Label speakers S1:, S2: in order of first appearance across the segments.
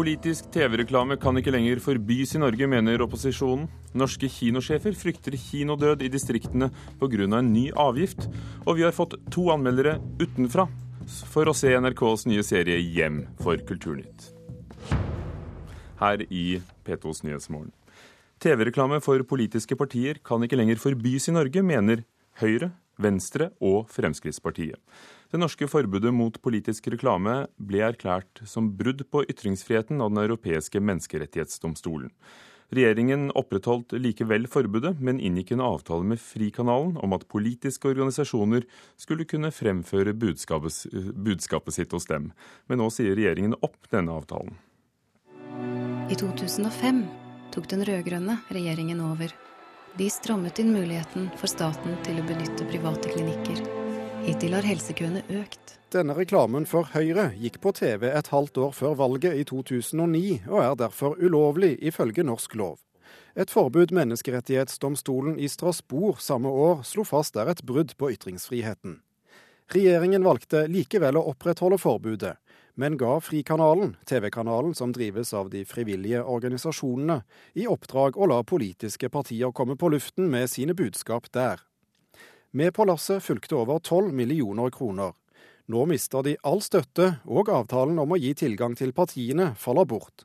S1: Politisk TV-reklame kan ikke lenger forbys i Norge, mener opposisjonen. Norske kinosjefer frykter kinodød i distriktene pga. en ny avgift. Og vi har fått to anmeldere utenfra for å se NRKs nye serie Hjem for Kulturnytt. Her i P2s Nyhetsmorgen. TV-reklame for politiske partier kan ikke lenger forbys i Norge, mener Høyre, Venstre og Fremskrittspartiet. Det norske forbudet mot politisk reklame ble erklært som brudd på ytringsfriheten av Den europeiske menneskerettighetsdomstolen. Regjeringen opprettholdt likevel forbudet, men inngikk en avtale med Frikanalen om at politiske organisasjoner skulle kunne fremføre budskapet, budskapet sitt hos dem. Men nå sier regjeringen opp denne avtalen.
S2: I 2005 tok den rød-grønne regjeringen over. De strammet inn muligheten for staten til å benytte private klinikker. Hittil har helsekøene økt.
S3: Denne reklamen for Høyre gikk på TV et halvt år før valget i 2009, og er derfor ulovlig ifølge norsk lov. Et forbud Menneskerettighetsdomstolen i Strasbourg samme år slo fast er et brudd på ytringsfriheten. Regjeringen valgte likevel å opprettholde forbudet, men ga Frikanalen, TV-kanalen som drives av de frivillige organisasjonene, i oppdrag å la politiske partier komme på luften med sine budskap der. Med på lasset fulgte over 12 millioner kroner. Nå mister de all støtte, og avtalen om å gi tilgang til partiene faller bort.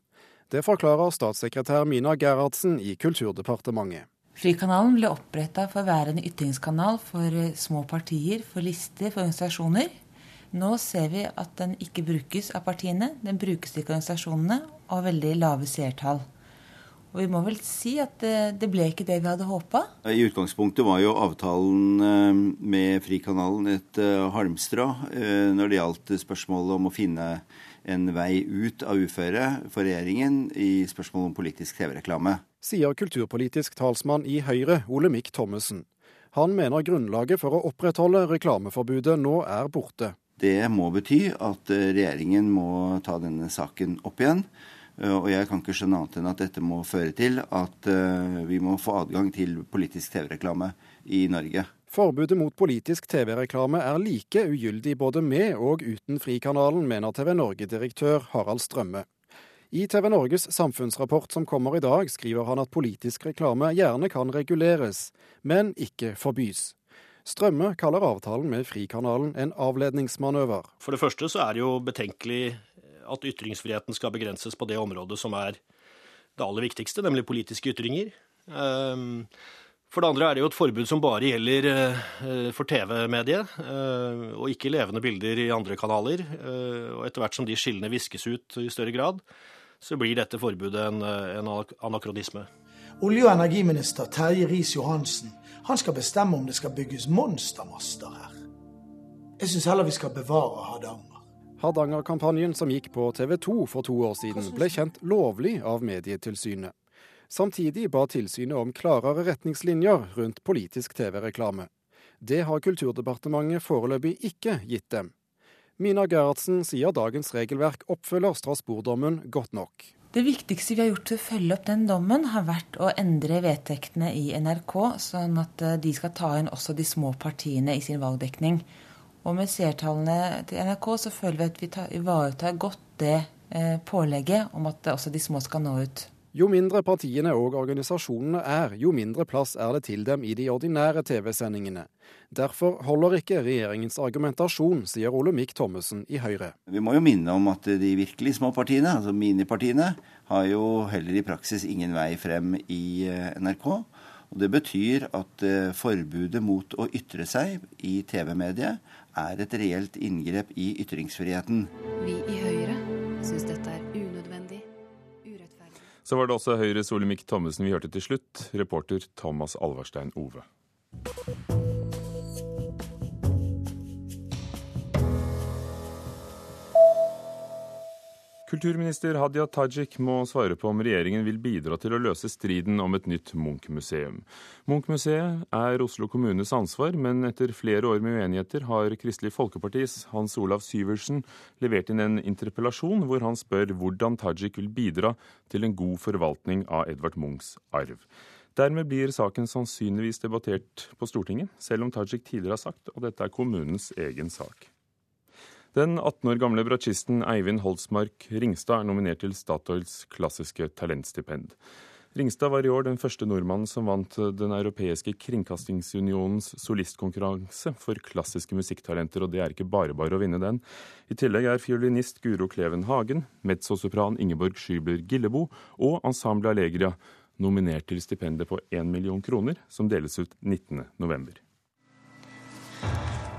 S3: Det forklarer statssekretær Mina Gerhardsen i Kulturdepartementet.
S4: Frikanalen ble oppretta for å være en ytringskanal for eh, små partier, for lister, for organisasjoner. Nå ser vi at den ikke brukes av partiene, den brukes ikke av organisasjonene, og veldig lave seertall. Og vi må vel si at det, det ble ikke det vi hadde håpa.
S5: I utgangspunktet var jo avtalen eh, med Frikanalen et eh, halmstrå eh, når det gjaldt spørsmålet om å finne en vei ut av uføre for regjeringen i spørsmålet om politisk TV-reklame.
S3: Sier kulturpolitisk talsmann i Høyre, Olemic Thommessen. Han mener grunnlaget for å opprettholde reklameforbudet nå er borte.
S5: Det må bety at regjeringen må ta denne saken opp igjen. Eh, og jeg kan ikke skjønne annet enn at dette må føre til at eh, vi må få adgang til politisk TV-reklame i Norge.
S3: Forbudet mot politisk TV-reklame er like ugyldig både med og uten Frikanalen, mener TV Norge-direktør Harald Strømme. I TV Norges samfunnsrapport som kommer i dag, skriver han at politisk reklame gjerne kan reguleres, men ikke forbys. Strømme kaller avtalen med Frikanalen en avledningsmanøver.
S6: For det første så er det jo betenkelig at ytringsfriheten skal begrenses på det området som er det aller viktigste, nemlig politiske ytringer. Ehm, for det andre er det jo et forbud som bare gjelder eh, for TV-mediet, eh, og ikke levende bilder i andre kanaler. Eh, og etter hvert som de skillene viskes ut i større grad, så blir dette forbudet en, en anakronisme.
S7: Olje- og energiminister Terje Riis-Johansen han skal bestemme om det skal bygges monstermaster her. Jeg syns heller vi skal bevare Hardanger.
S3: Hardanger-kampanjen som gikk på TV 2 for to år siden, ble kjent lovlig av Medietilsynet. Samtidig ba tilsynet om klarere retningslinjer rundt politisk TV-reklame. Det har Kulturdepartementet foreløpig ikke gitt dem. Mina Gerhardsen sier dagens regelverk oppfølger Strasbourg-dommen godt nok.
S4: Det viktigste vi har gjort til å følge opp den dommen, har vært å endre vedtektene i NRK, sånn at eh, de skal ta inn også de små partiene i sin valgdekning. Og med seertallene til NRK så føler vi at vi tar, ivaretar godt det eh, pålegget om at også de små skal nå ut.
S3: Jo mindre partiene og organisasjonene er, jo mindre plass er det til dem i de ordinære TV-sendingene. Derfor holder ikke regjeringens argumentasjon, sier Olemic Thommessen i Høyre.
S5: Vi må jo minne om at de virkelig små partiene, altså minipartiene, har jo heller i praksis ingen vei frem i eh, NRK. Og Det betyr at eh, forbudet mot å ytre seg i TV-mediet er et reelt inngrep i ytringsfriheten.
S2: Vi i Høyre syns dette er unødvendig, urettferdig.
S1: Så var det også Høyres Olemic Thommessen vi hørte til slutt, reporter Thomas Alvarstein Ove. Kulturminister Hadia Tajik må svare på om regjeringen vil bidra til å løse striden om et nytt Munch-museum. Munch-museet er Oslo kommunes ansvar, men etter flere år med uenigheter har Kristelig Folkepartis Hans Olav Syversen levert inn en interpellasjon hvor han spør hvordan Tajik vil bidra til en god forvaltning av Edvard Munchs arv. Dermed blir saken sannsynligvis debattert på Stortinget, selv om Tajik tidligere har sagt at dette er kommunens egen sak. Den 18 år gamle bratsjisten Eivind Holsmark Ringstad er nominert til Statoils klassiske talentstipend. Ringstad var i år den første nordmannen som vant Den europeiske kringkastingsunionens solistkonkurranse for klassiske musikktalenter, og det er ikke bare bare å vinne den. I tillegg er fiolinist Guro Kleven Hagen, mezzosopran Ingeborg Skybler Gillebo og Ensemble Allegria nominert til stipendet på 1 million kroner, som deles ut 19.11.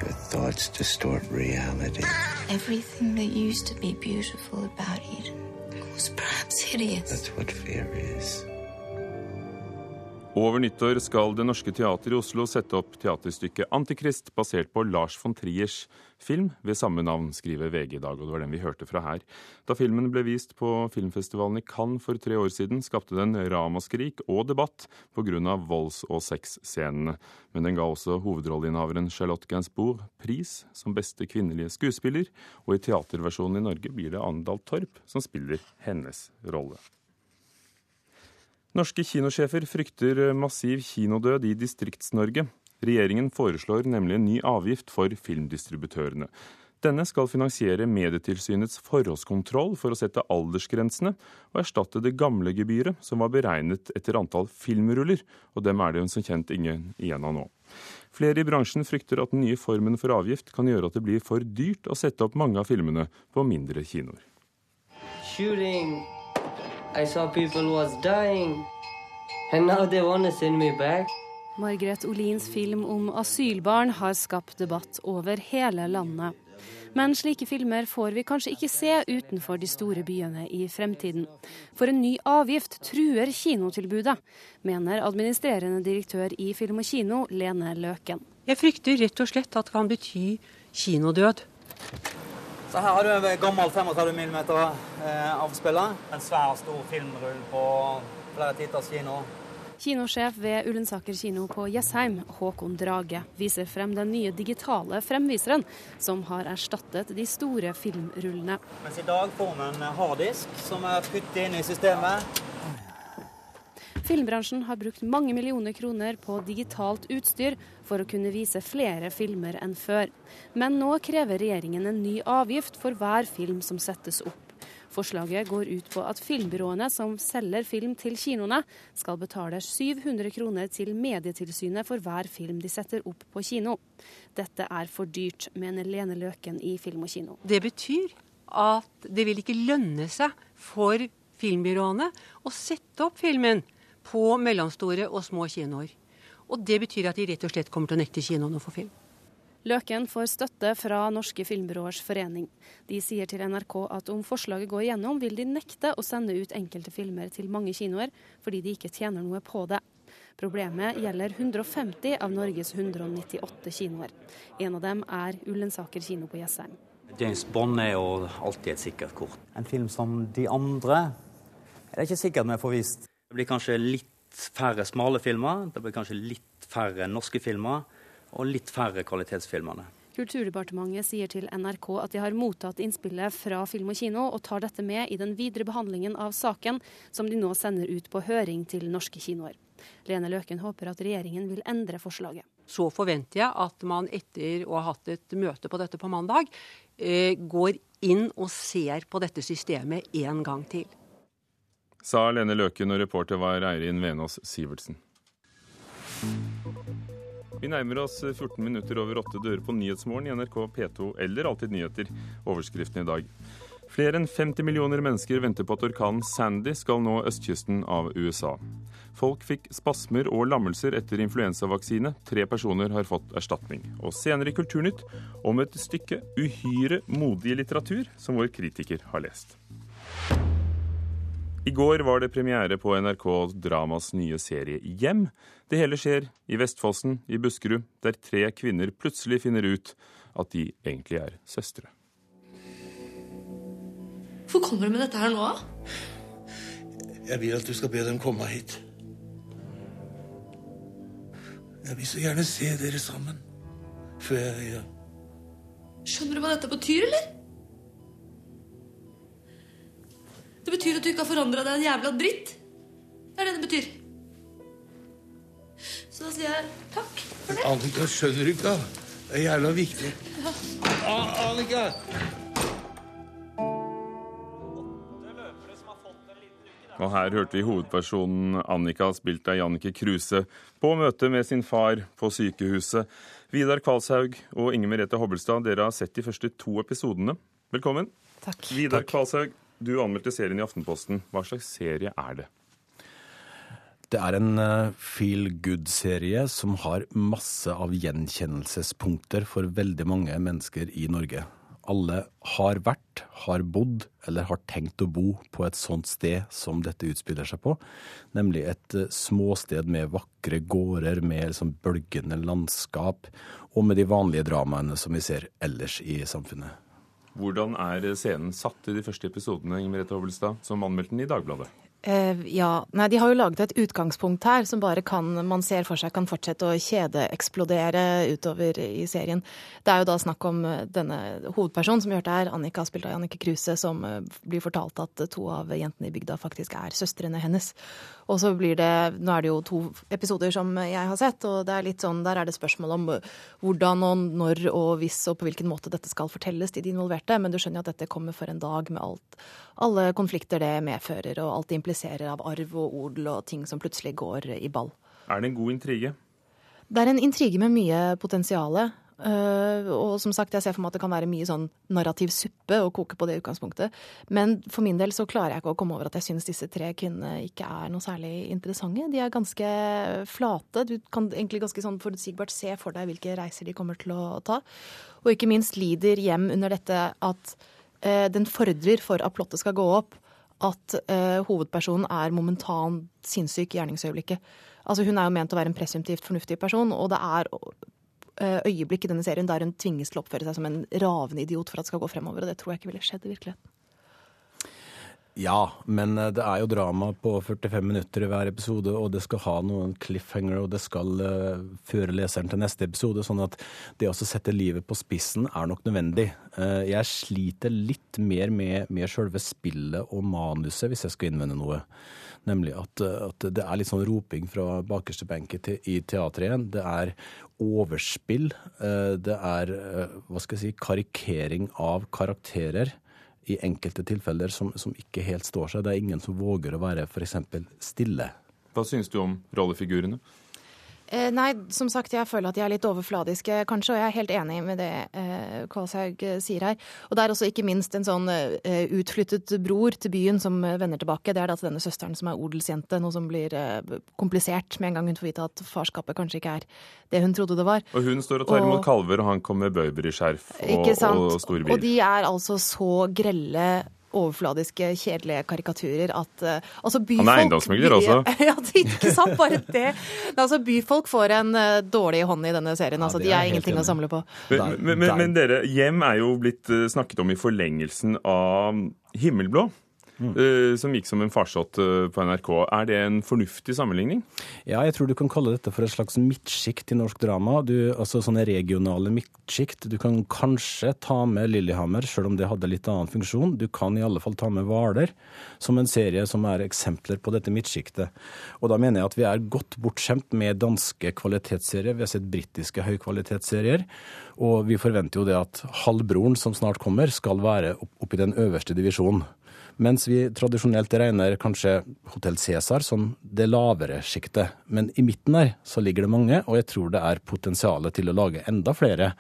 S1: Your thoughts distort reality. Everything that used to be beautiful about Eden was perhaps hideous. That's what fear is. Over nyttår skal Det Norske Teatret i Oslo sette opp teaterstykket 'Antikrist', basert på Lars von Triers film ved samme navn, skriver VG i dag, og det var den vi hørte fra her. Da filmen ble vist på filmfestivalen i Cannes for tre år siden, skapte den ramaskrik og debatt pga. volds- og sexscenene. Men den ga også hovedrolleinnehaveren Charlotte Gainsbourg pris som beste kvinnelige skuespiller, og i teaterversjonen i Norge blir det Andal Torp som spiller hennes rolle. Norske kinosjefer frykter massiv kinodød i Distrikts-Norge. Regjeringen foreslår nemlig en ny avgift for filmdistributørene. Denne skal finansiere Medietilsynets forhåndskontroll for å sette aldersgrensene, og erstatte det gamle gebyret, som var beregnet etter antall filmruller, og dem er det jo som kjent ingen igjen av nå. Flere i bransjen frykter at den nye formen for avgift kan gjøre at det blir for dyrt å sette opp mange av filmene på mindre kinoer. Shooting. I saw people was dying, and now they want to send me back. Margaret Olins film om asylbarn har skapt debatt over hele landet. Men slike filmer får vi kanskje ikke se utenfor de store byene i fremtiden. For en ny avgift truer kinotilbudet, mener administrerende direktør i Film og Kino, Lene Løken.
S8: Jeg frykter rett og slett at det kan bety kinodød.
S9: Så her har du en gammel 35 mm eh, avspiller. En svær, stor filmrull på flere titers kino.
S2: Kinosjef ved Ullensaker kino på Jessheim, Håkon Drage, viser frem den nye digitale fremviseren, som har erstattet de store filmrullene.
S9: Mens i dag får vi en harddisk som er puttet inn i systemet.
S2: Filmbransjen har brukt mange millioner kroner på digitalt utstyr for å kunne vise flere filmer enn før. Men nå krever regjeringen en ny avgift for hver film som settes opp. Forslaget går ut på at filmbyråene som selger film til kinoene, skal betale 700 kroner til Medietilsynet for hver film de setter opp på kino. Dette er for dyrt, mener Lene Løken i Film og Kino.
S8: Det betyr at det vil ikke lønne seg for filmbyråene å sette opp filmen på mellomstore og små kinoer. Og Det betyr at de rett og slett kommer til å nekte kinoene å få film.
S2: Løken får støtte fra Norske Filmbyråers forening. De sier til NRK at om forslaget går igjennom, vil de nekte å sende ut enkelte filmer til mange kinoer, fordi de ikke tjener noe på det. Problemet gjelder 150 av Norges 198 kinoer. En av dem er Ullensaker kino på Jessheim.
S10: James Bond er jo alltid et sikkert kort. En film som de andre er det ikke sikkert vi får vist. Det blir kanskje litt færre smale filmer, det blir kanskje litt færre norske filmer, og litt færre kvalitetsfilmene.
S2: Kulturdepartementet sier til NRK at de har mottatt innspillet fra Film og Kino, og tar dette med i den videre behandlingen av saken, som de nå sender ut på høring til norske kinoer. Lene Løken håper at regjeringen vil endre forslaget.
S8: Så forventer jeg at man etter å ha hatt et møte på dette på mandag, eh, går inn og ser på dette systemet en gang til
S1: sa Lene Løken, og reporter var Eirin Venås Sivertsen. Vi nærmer oss 14 minutter over åtte dører på Nyhetsmorgen i NRK P2 eller Alltid nyheter. Overskriften i dag. Flere enn 50 millioner mennesker venter på at orkanen Sandy skal nå østkysten av USA. Folk fikk spasmer og lammelser etter influensavaksine. Tre personer har fått erstatning. Og senere i Kulturnytt om et stykke uhyre modig litteratur som vår kritiker har lest. I går var det premiere på NRK Dramas nye serie Hjem. Det hele skjer i Vestfossen i Buskerud, der tre kvinner plutselig finner ut at de egentlig er søstre.
S11: Hvorfor kommer du med dette her nå?
S12: Jeg vil at du skal be dem komme hit. Jeg vil så gjerne se dere sammen. Før jeg ja.
S11: Skjønner du hva dette betyr, eller? Det betyr at du ikke har forandra deg en jævla dritt. Det er det det betyr. Så da sier jeg takk for det.
S12: Annika, skjønner du ikke? Det er jævla viktig. Ja. Annika!
S1: Og her hørte vi hovedpersonen Annika, spilt av Jannike Kruse, på møte med sin far på sykehuset. Vidar Kvalshaug og Inger Merete Hobbelstad, dere har sett de første to episodene. Velkommen.
S2: Takk.
S1: Vidar Kvalshaug, du anmeldte serien i Aftenposten. Hva slags serie er det?
S13: Det er en uh, feel good-serie som har masse av gjenkjennelsespunkter for veldig mange mennesker i Norge. Alle har vært, har bodd eller har tenkt å bo på et sånt sted som dette utspiller seg på. Nemlig et uh, småsted med vakre gårder, med liksom, bølgende landskap, og med de vanlige dramaene som vi ser ellers i samfunnet.
S1: Hvordan er scenen satt i de første episodene, Merete Hobbelstad, som anmeldte den i Dagbladet?
S14: Eh, ja, nei, De har jo laget et utgangspunkt her som bare kan, man ser for seg kan fortsette å kjedeeksplodere utover i serien. Det er jo da snakk om eh, denne hovedpersonen som gjør det her, Annika, spilt av Jannicke Kruse, som eh, blir fortalt at to av jentene i bygda faktisk er søstrene hennes. Og så blir det Nå er det jo to episoder som jeg har sett, og det er litt sånn, der er det spørsmål om hvordan og når og hvis og på hvilken måte dette skal fortelles til de involverte. Men du skjønner jo at dette kommer for en dag med alt, alle konflikter det medfører, og alt det impliserer av arv og odel og ting som plutselig går i ball.
S1: Er det en god intrige?
S14: Det er en intrige med mye potensial. Uh, og som sagt, jeg ser for meg at det kan være mye sånn narrativ suppe å koke på det utgangspunktet. Men for min del så klarer jeg ikke å komme over at jeg syns disse tre kvinnene ikke er noe særlig interessante. De er ganske flate. Du kan egentlig ganske sånn forutsigbart se for deg hvilke reiser de kommer til å ta. Og ikke minst lider hjem under dette at uh, den fordrer for at plottet skal gå opp, at eh, hovedpersonen er momentan sinnssyk i gjerningsøyeblikket. Altså Hun er jo ment å være en presumptivt fornuftig person, og det er øyeblikk i denne serien der hun tvinges til å oppføre seg som en ravende idiot for at det skal gå fremover, og det tror jeg ikke ville skjedd i virkeligheten.
S13: Ja, men det er jo drama på 45 minutter i hver episode, og det skal ha noen cliffhanger, og det skal uh, føre leseren til neste episode. Sånn at det å sette livet på spissen er nok nødvendig. Uh, jeg sliter litt mer med, med sjølve spillet og manuset, hvis jeg skal innvende noe. Nemlig at, at, det er litt sånn roping fra bakerste benk i teatret igjen. Det er overspill. Det er hva skal jeg si, karikering av karakterer i enkelte tilfeller som, som ikke helt står seg. Det er ingen som våger å være f.eks. stille.
S1: Hva syns du om rollefigurene?
S14: Eh, nei, som sagt, jeg føler at de er litt overfladiske, kanskje, og jeg er helt enig med det eh, Kvalshaug eh, sier her. Og det er også ikke minst en sånn eh, utflyttet bror til byen som eh, vender tilbake. Det er da til denne søsteren som er odelsjente, noe som blir eh, komplisert med en gang hun får vite at farskapet kanskje ikke er det hun trodde det var.
S1: Og hun står og tar imot kalver, og han kommer med i skjerf og, og stor bil.
S14: Og de er altså så grelle overfladiske, kjedelige karikaturer at uh, altså byfolk,
S1: Han er eiendomsmegler også.
S14: ja, det, ikke sant, bare det. Altså Byfolk får en uh, dårlig hånd i denne serien. altså De er ingenting å samle på.
S1: Men, men, men, men, dere, hjem er jo blitt uh, snakket om i forlengelsen av Himmelblå. Mm. som gikk som en farsott på NRK. Er det en fornuftig sammenligning?
S13: Ja, jeg tror du kan kalle dette for et slags midtsjikt i norsk drama. Du, altså sånne regionale midtsjikt. Du kan kanskje ta med Lillehammer, selv om det hadde litt annen funksjon. Du kan i alle fall ta med Hvaler, som en serie som er eksempler på dette midtsjiktet. Og da mener jeg at vi er godt bortskjemt med danske kvalitetsserier. Vi har sett britiske høykvalitetsserier. Og vi forventer jo det at Halvbroren, som snart kommer, skal være oppe i den øverste divisjonen. Mens vi tradisjonelt regner kanskje Hotell Cæsar som det lavere sjiktet. Men i midten her så ligger det mange, og jeg tror det er potensialet til å lage enda flere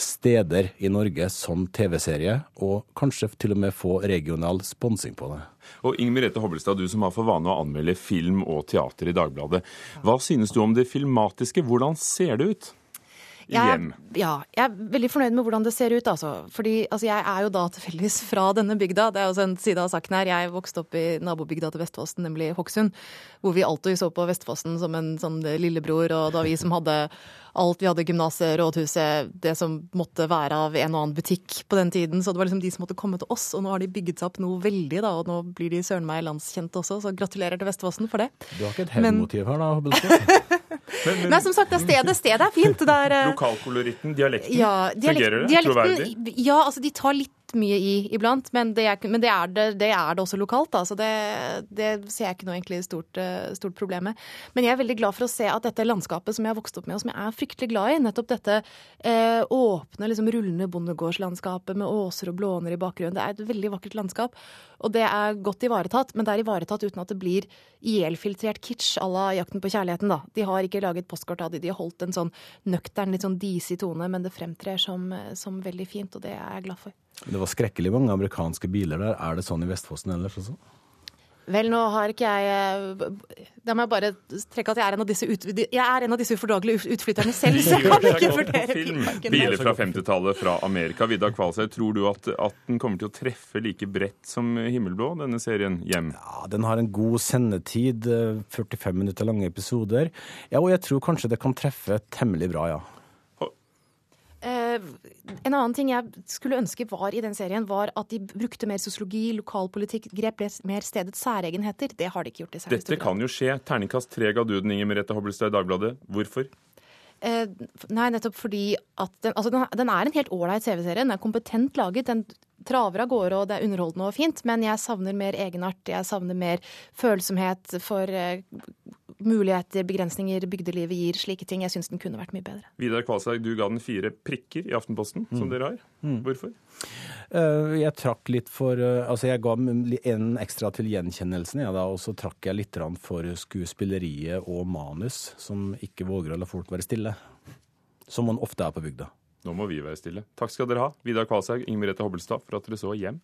S13: steder i Norge som TV-serie, og kanskje til og med få regional sponsing på det.
S1: Og Inger Merete Hobbelstad, du som har for vane å anmelde film og teater i Dagbladet. Hva synes du om det filmatiske? Hvordan ser det ut?
S14: Jeg, ja, jeg er veldig fornøyd med hvordan det ser ut. Altså. Fordi altså, Jeg er jo da tilfeldigvis fra denne bygda. Det er også en side av saken her. Jeg vokste opp i nabobygda til Vestfossen, nemlig Hokksund. Hvor vi alltid så på Vestfossen som en sånn lillebror. Og da vi som hadde alt. Vi hadde gymnaset, rådhuset, det som måtte være av en og annen butikk på den tiden. Så det var liksom de som måtte komme til oss. Og nå har de bygget seg opp noe veldig, da. Og nå blir de søren meg landskjente også, så gratulerer til Vestfossen for det.
S13: Du har ikke et hevnmotiv her, da, Hobbelstad?
S14: Men, men, Nei, som sagt, det stedet, stedet er fint. Er,
S1: Lokalkoloritten, dialekten, ja, dialekt, fungerer det? Troverdig?
S14: Ja, altså de tar litt mye i iblant. Men det er, men det, er det, det, er det, også lokalt, da. Så det, ser jeg ikke noe egentlig stort, eh, stort problem med. Men jeg er veldig glad for å se at dette landskapet som jeg har vokst opp med, og som jeg er fryktelig glad i, nettopp dette eh, åpne, liksom rullende bondegårdslandskapet med åser og blåner i bakgrunnen, det er et veldig vakkert landskap. Og det er godt ivaretatt, men det er ivaretatt uten at det blir ihjelfiltrert kitsch à la Jakten på kjærligheten, da. De har ikke laget postkort av det, de har holdt en sånn nøktern, litt sånn disig tone, men det fremtrer som, som veldig fint, og det er jeg glad for.
S13: Det var skrekkelig mange amerikanske biler der. Er det sånn i Vestfossen ellers også?
S14: Vel, nå har ikke jeg eh, Da må jeg bare trekke at jeg er en av disse, ut, jeg er en av disse ufordragelige utflytterne selv, så jeg kan ikke vurdere
S1: bilparken. Biler fra 50-tallet fra Amerika. Vidar Kvalsøy, tror du at, at, den kommer til å treffe like bredt som Himmelblå, denne serien Hjem?
S13: Ja, Den har en god sendetid, 45 eh, minutter lange episoder. Ja, og jeg tror kanskje det kan treffe temmelig bra, ja.
S14: Eh, en annen ting jeg skulle ønske var i den serien, var at de brukte mer sosiologi, lokalpolitikk, grep mer stedets særegenheter. Det har de ikke gjort.
S1: i Dette kan jo skje. Terningkast tre ga du den, Inger Merete Hobbelstad i Dagbladet. Hvorfor?
S14: Eh, nei, nettopp fordi at den, altså den, den er en helt ålreit CV-serie. Den er kompetent laget. Den traver av gårde, og det er underholdende og fint. Men jeg savner mer egenart. Jeg savner mer følsomhet for eh, muligheter, begrensninger bygdelivet gir, slike ting. Jeg syns den kunne vært mye bedre.
S1: Vidar Kvalshaug, du ga den fire prikker i Aftenposten, mm. som dere har. Mm. Hvorfor?
S13: Uh, jeg trakk litt for uh, Altså, jeg ga en ekstra til gjenkjennelsen, jeg da, og så trakk jeg litt for skuespilleriet og manus, som ikke våger å la folk være stille. Som man ofte er på bygda.
S1: Nå må vi være stille. Takk skal dere ha, Vidar Kvalshaug, Inger Merete Hobbelstad, for at dere så hjem.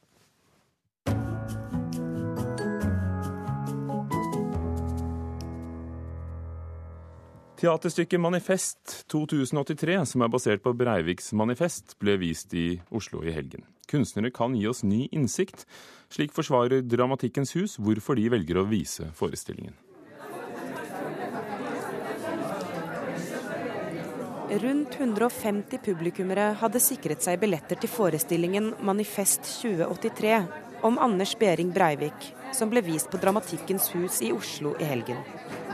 S1: Teaterstykket Manifest 2083, som er basert på Breiviks manifest, ble vist i Oslo i helgen. Kunstnere kan gi oss ny innsikt. Slik forsvarer Dramatikkens hus hvorfor de velger å vise forestillingen.
S15: Rundt 150 publikummere hadde sikret seg billetter til forestillingen Manifest 2083 om Anders Behring Breivik, som ble vist på Dramatikkens hus i Oslo i helgen.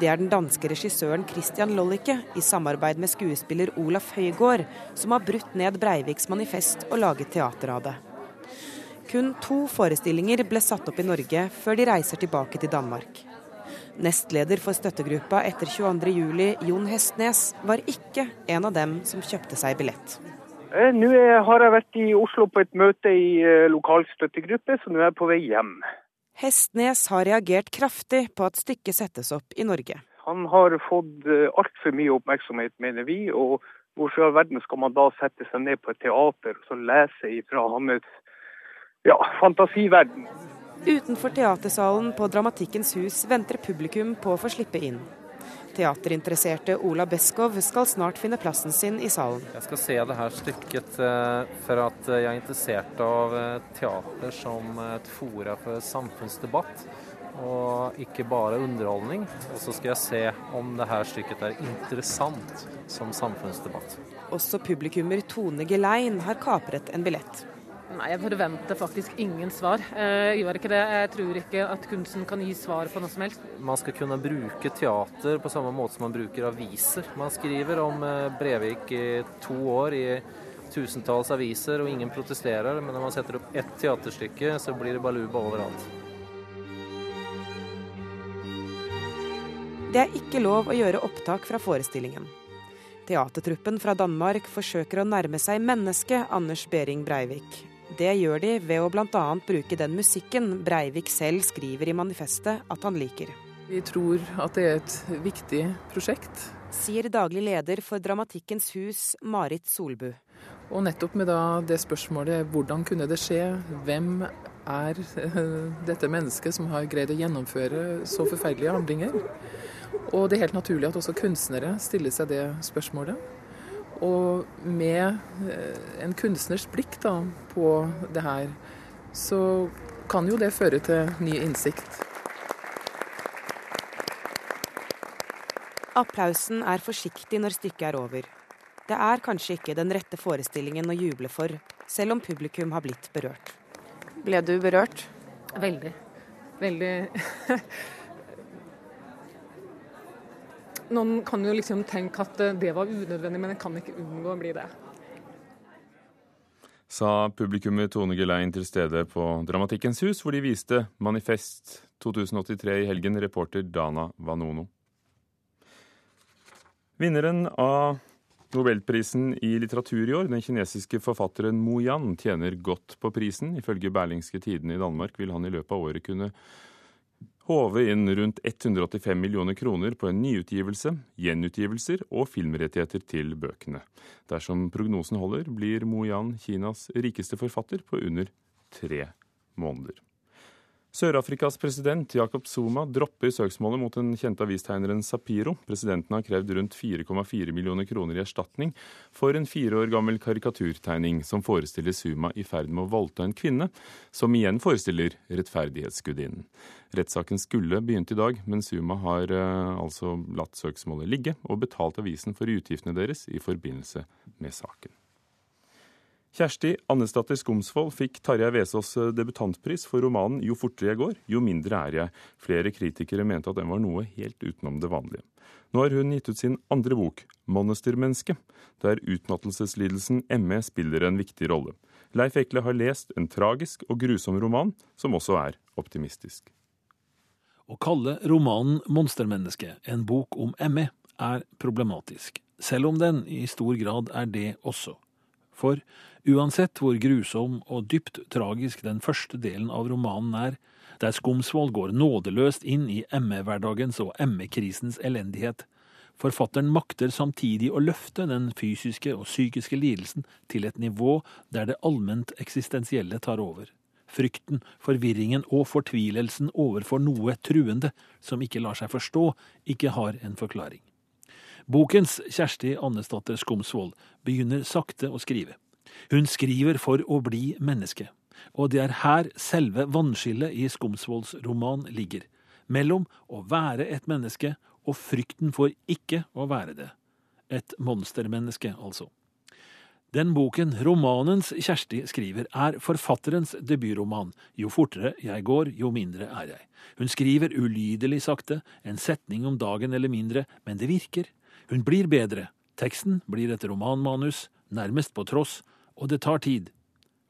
S15: Det er den danske regissøren Christian Lollicke i samarbeid med skuespiller Olaf Høygård som har brutt ned Breiviks manifest og laget teater av det. Kun to forestillinger ble satt opp i Norge før de reiser tilbake til Danmark. Nestleder for støttegruppa etter 22.07, Jon Hestnes, var ikke en av dem som kjøpte seg billett.
S16: Eh, nå har jeg vært i Oslo på et møte i eh, lokal støttegruppe, så nå er jeg på vei hjem.
S15: Hestnes har reagert kraftig på at stykket settes opp i Norge.
S16: Han har fått eh, altfor mye oppmerksomhet, mener vi. og Hvorfor i all verden skal man da sette seg ned på et teater og lese fra hans ja, fantasiverden?
S15: Utenfor teatersalen på Dramatikkens hus venter publikum på å få slippe inn. Teaterinteresserte Ola Beskov skal snart finne plassen sin i salen.
S17: Jeg skal se det her stykket eh, for at jeg er interessert av eh, teater som et fora for samfunnsdebatt, og ikke bare underholdning. Og så skal jeg se om det her stykket er interessant som samfunnsdebatt.
S15: Også publikummer Tone Gelein har kapret en billett.
S18: Nei, Jeg forventer faktisk ingen svar. Jeg gjør ikke det. Jeg tror ikke at kunsten kan gi svar på noe som helst.
S17: Man skal kunne bruke teater på samme måte som man bruker aviser. Man skriver om eh, Brevik i to år i tusentalls aviser, og ingen protesterer. Men når man setter opp ett teaterstykke, så blir det baluba overalt.
S15: Det er ikke lov å gjøre opptak fra forestillingen. Teatertruppen fra Danmark forsøker å nærme seg mennesket Anders Behring Breivik, det gjør de ved å bl.a. bruke den musikken Breivik selv skriver i manifestet at han liker.
S19: Vi tror at det er et viktig prosjekt.
S15: Sier daglig leder for Dramatikkens hus, Marit Solbu.
S19: Og nettopp med det spørsmålet hvordan kunne det skje, hvem er eh, dette mennesket som har greid å gjennomføre så forferdelige handlinger? Og det er helt naturlig at også kunstnere stiller seg det spørsmålet. Og med eh, en kunstners blikk da, på det her, så kan jo det føre til ny innsikt.
S15: Applausen er forsiktig når stykket er over. Det er kanskje ikke den rette forestillingen å juble for, selv om publikum har blitt berørt. Ble du berørt?
S18: Veldig. Veldig Noen kan jo liksom tenke at det var unødvendig, men en kan ikke unngå å bli det.
S1: sa publikummet Tone Gelein til stede på Dramatikkens hus, hvor de viste Manifest 2083 i helgen, reporter Dana Vanono. Vinneren av Nobelprisen i litteratur i år, den kinesiske forfatteren Mo Yan, tjener godt på prisen. Ifølge Berlingske Tidende i Danmark vil han i løpet av året kunne håve inn rundt 185 millioner kroner på en nyutgivelse, gjenutgivelser og filmrettigheter til bøkene. Dersom prognosen holder, blir Mo Yan Kinas rikeste forfatter på under tre måneder. Sør-Afrikas president Jacob Zuma dropper søksmålet mot den kjente avistegneren Sapiro. Presidenten har krevd rundt 4,4 millioner kroner i erstatning for en fire år gammel karikaturtegning som forestiller Zuma i ferd med å voldta en kvinne, som igjen forestiller rettferdighetsgudinnen. Rettssaken skulle begynt i dag, men Zuma har eh, altså latt søksmålet ligge og betalt avisen for utgiftene deres i forbindelse med saken. Kjersti Annesdatter Skomsvold fikk Tarjei Vesaas eh, debutantpris for romanen 'Jo fortere jeg går, jo mindre er jeg'. Flere kritikere mente at den var noe helt utenom det vanlige. Nå har hun gitt ut sin andre bok, 'Monstermenneske', der utmattelseslidelsen ME spiller en viktig rolle. Leif Ekle har lest en tragisk og grusom roman, som også er optimistisk.
S20: Å kalle romanen 'Monstermenneske' en bok om ME er problematisk, selv om den i stor grad er det også. For uansett hvor grusom og dypt tragisk den første delen av romanen er, der Skomsvold går nådeløst inn i ME-hverdagens og ME-krisens elendighet, Forfatteren makter samtidig å løfte den fysiske og psykiske lidelsen til et nivå der det allment eksistensielle tar over. Frykten, forvirringen og fortvilelsen overfor noe truende som ikke lar seg forstå, ikke har en forklaring. Bokens Kjersti Annesdatter Skomsvold begynner sakte å skrive. Hun skriver for å bli menneske, og det er her selve vannskillet i Skomsvolds roman ligger, mellom å være et menneske og frykten for ikke å være det. Et monstermenneske, altså. Den boken romanens Kjersti skriver, er forfatterens debutroman. Jo fortere jeg går, jo mindre er jeg. Hun skriver ulydelig sakte, en setning om dagen eller mindre, men det virker. Hun blir bedre. Teksten blir et romanmanus, nærmest på tross, og det tar tid.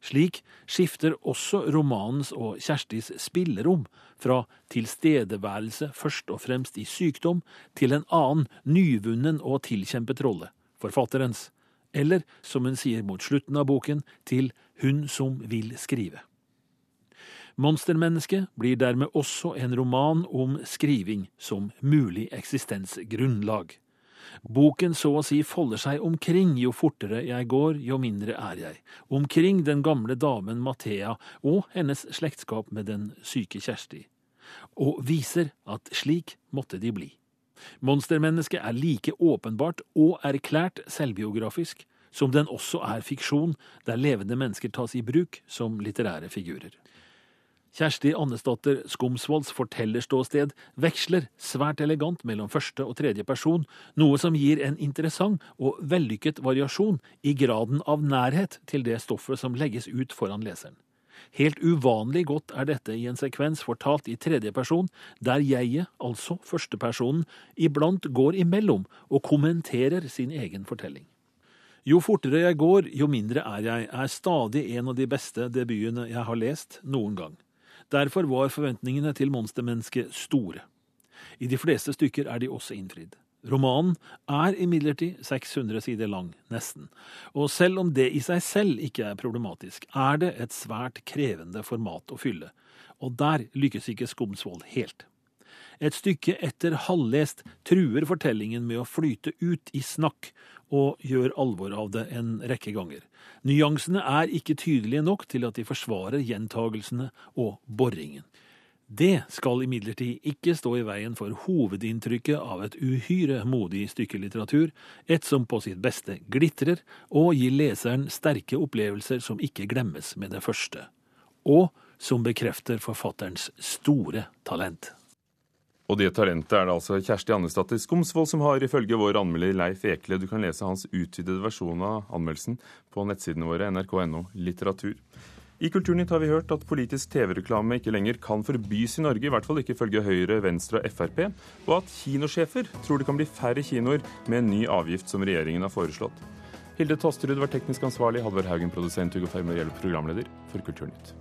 S20: Slik skifter også romanens og Kjerstis spillerom fra tilstedeværelse først og fremst i sykdom til en annen, nyvunnen og tilkjempet rolle, forfatterens, eller som hun sier mot slutten av boken, til hun som vil skrive. Monstermennesket blir dermed også en roman om skriving som mulig eksistensgrunnlag. Boken så å si folder seg omkring jo fortere jeg går, jo mindre er jeg, omkring den gamle damen Mathea og hennes slektskap med den syke Kjersti, og viser at slik måtte de bli. Monstermennesket er like åpenbart og erklært selvbiografisk som den også er fiksjon, der levende mennesker tas i bruk som litterære figurer. Kjersti Annesdatter Skomsvolds fortellerståsted veksler svært elegant mellom første og tredje person, noe som gir en interessant og vellykket variasjon i graden av nærhet til det stoffet som legges ut foran leseren. Helt uvanlig godt er dette i en sekvens fortalt i tredje person, der jeget, altså førstepersonen, iblant går imellom og kommenterer sin egen fortelling. Jo fortere jeg går, jo mindre er jeg, er stadig en av de beste debutene jeg har lest noen gang. Derfor var forventningene til monstermennesket store. I de fleste stykker er de også innfridd. Romanen er imidlertid 600 sider lang, nesten, og selv om det i seg selv ikke er problematisk, er det et svært krevende format å fylle, og der lykkes ikke Skomsvold helt. Et stykke etter halvlest truer fortellingen med å flyte ut i snakk, og gjør alvor av det en rekke ganger. Nyansene er ikke tydelige nok til at de forsvarer gjentagelsene og boringen. Det skal imidlertid ikke stå i veien for hovedinntrykket av et uhyre modig stykke litteratur, et som på sitt beste glitrer og gir leseren sterke opplevelser som ikke glemmes med det første, og som bekrefter forfatterens store talent.
S1: Og det talentet er det altså Kjersti Annesdatter Skomsvold som har, ifølge vår anmelder Leif Ekle. Du kan lese hans utvidede versjon av anmeldelsen på nettsidene våre nrk.no litteratur. I Kulturnytt har vi hørt at politisk TV-reklame ikke lenger kan forbys i Norge, i hvert fall ikke ifølge Høyre, Venstre og Frp, og at kinosjefer tror det kan bli færre kinoer med en ny avgift som regjeringen har foreslått. Hilde Tosterud var teknisk ansvarlig, Halvor Haugen produsent, Hugo Fermariello programleder for Kulturnytt.